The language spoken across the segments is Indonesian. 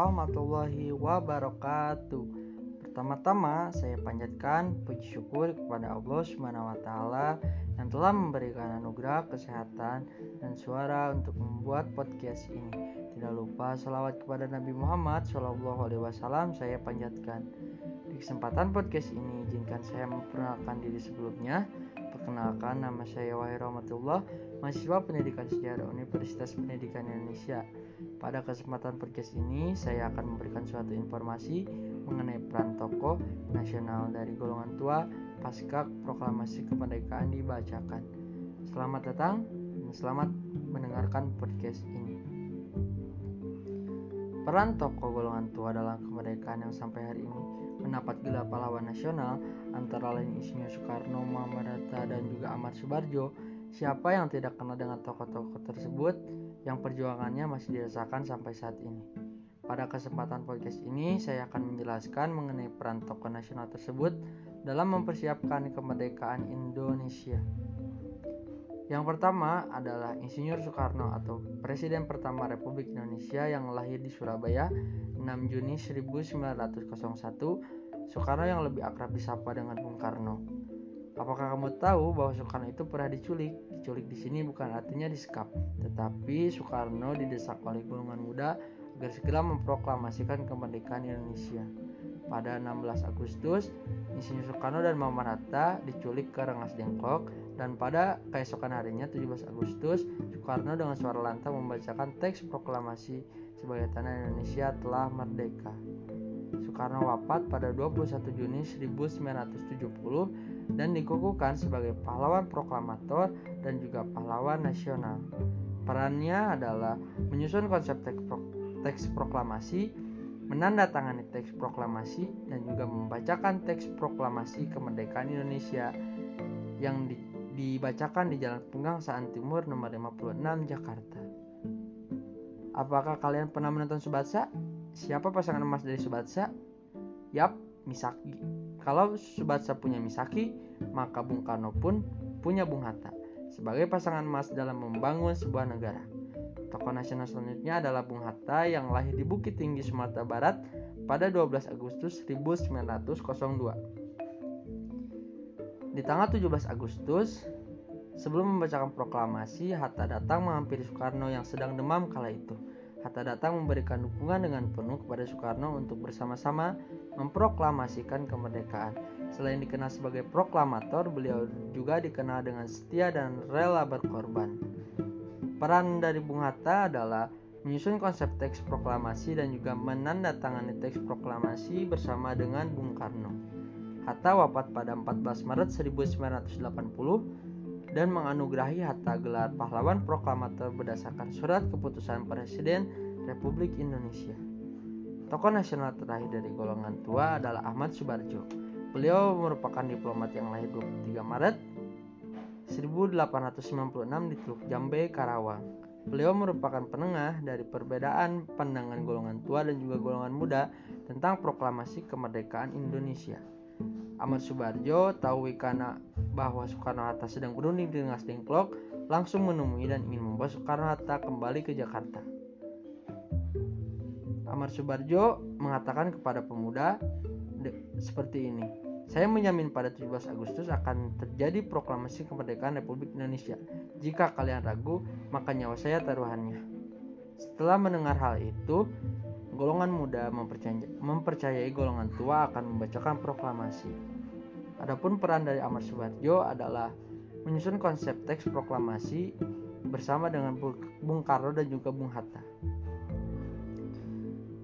warahmatullahi wabarakatuh. Pertama-tama saya panjatkan puji syukur kepada Allah Subhanahu wa taala yang telah memberikan anugerah kesehatan dan suara untuk membuat podcast ini. Tidak lupa salawat kepada Nabi Muhammad Shallallahu alaihi wasallam saya panjatkan. Di kesempatan podcast ini izinkan saya memperkenalkan diri sebelumnya. Perkenalkan nama saya Wahid Rahmatullah, mahasiswa pendidikan sejarah Universitas Pendidikan Indonesia. Pada kesempatan podcast ini saya akan memberikan suatu informasi mengenai peran tokoh nasional dari golongan tua pasca proklamasi kemerdekaan dibacakan. Selamat datang dan selamat mendengarkan podcast ini. Peran tokoh golongan tua dalam kemerdekaan yang sampai hari ini mendapat gelar pahlawan nasional antara lain Insinyur Soekarno, Muhammad Hatta, dan juga Ahmad Subarjo. Siapa yang tidak kenal dengan tokoh-tokoh tersebut yang perjuangannya masih dirasakan sampai saat ini? Pada kesempatan podcast ini, saya akan menjelaskan mengenai peran tokoh nasional tersebut dalam mempersiapkan kemerdekaan Indonesia. Yang pertama adalah Insinyur Soekarno atau Presiden pertama Republik Indonesia yang lahir di Surabaya 6 Juni 1901. Soekarno yang lebih akrab disapa dengan Bung Karno. Apakah kamu tahu bahwa Soekarno itu pernah diculik? Diculik di sini bukan artinya disekap, tetapi Soekarno didesak oleh golongan muda agar segera memproklamasikan kemerdekaan Indonesia. Pada 16 Agustus, Insinyur Soekarno dan Muhammad Hatta diculik ke Rengas Dengklok dan pada keesokan harinya 17 Agustus, Soekarno dengan suara lantang membacakan teks proklamasi sebagai tanah Indonesia telah merdeka. Soekarno wafat pada 21 Juni 1970 dan dikukuhkan sebagai pahlawan proklamator dan juga pahlawan nasional. Perannya adalah menyusun konsep teks teks proklamasi, menandatangani teks proklamasi, dan juga membacakan teks proklamasi kemerdekaan Indonesia yang di, dibacakan di Jalan Penggangsaan Timur nomor 56 Jakarta. Apakah kalian pernah menonton Subatsa? Siapa pasangan emas dari Subatsa? Yap, Misaki. Kalau Subatsa punya Misaki, maka Bung Karno pun punya Bung Hatta sebagai pasangan emas dalam membangun sebuah negara. Tokoh nasional selanjutnya adalah Bung Hatta yang lahir di Bukit Tinggi Sumatera Barat pada 12 Agustus 1902. Di tanggal 17 Agustus, sebelum membacakan proklamasi, Hatta datang menghampiri Soekarno yang sedang demam kala itu. Hatta datang memberikan dukungan dengan penuh kepada Soekarno untuk bersama-sama memproklamasikan kemerdekaan. Selain dikenal sebagai proklamator, beliau juga dikenal dengan setia dan rela berkorban. Peran dari Bung Hatta adalah menyusun konsep teks proklamasi dan juga menandatangani teks proklamasi bersama dengan Bung Karno. Hatta wafat pada 14 Maret 1980 dan menganugerahi Hatta gelar pahlawan proklamator berdasarkan surat keputusan Presiden Republik Indonesia. Tokoh nasional terakhir dari golongan tua adalah Ahmad Subarjo. Beliau merupakan diplomat yang lahir 23 Maret 1896 di Teluk Jambe, Karawang. Beliau merupakan penengah dari perbedaan pandangan golongan tua dan juga golongan muda tentang proklamasi kemerdekaan Indonesia. Ahmad Subarjo tahu karena bahwa Soekarno-Hatta sedang berunding dengan Dengklok, langsung menemui dan ingin membawa Soekarno-Hatta kembali ke Jakarta. Ahmad Subarjo mengatakan kepada pemuda seperti ini, saya menjamin pada 17 Agustus akan terjadi proklamasi kemerdekaan Republik Indonesia. Jika kalian ragu, maka nyawa saya taruhannya. Setelah mendengar hal itu, golongan muda mempercayai, golongan tua akan membacakan proklamasi. Adapun peran dari Ahmad Subarjo adalah menyusun konsep teks proklamasi bersama dengan Bung Karno dan juga Bung Hatta.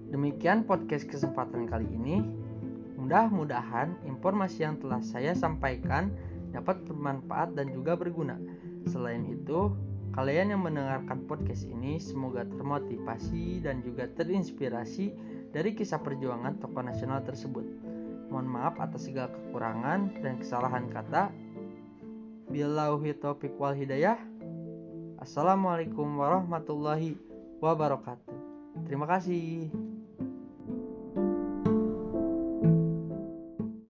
Demikian podcast kesempatan kali ini. Mudah-mudahan informasi yang telah saya sampaikan dapat bermanfaat dan juga berguna. Selain itu, kalian yang mendengarkan podcast ini semoga termotivasi dan juga terinspirasi dari kisah perjuangan tokoh nasional tersebut. Mohon maaf atas segala kekurangan dan kesalahan kata. Billahi taufiq wal hidayah. Assalamualaikum warahmatullahi wabarakatuh. Terima kasih.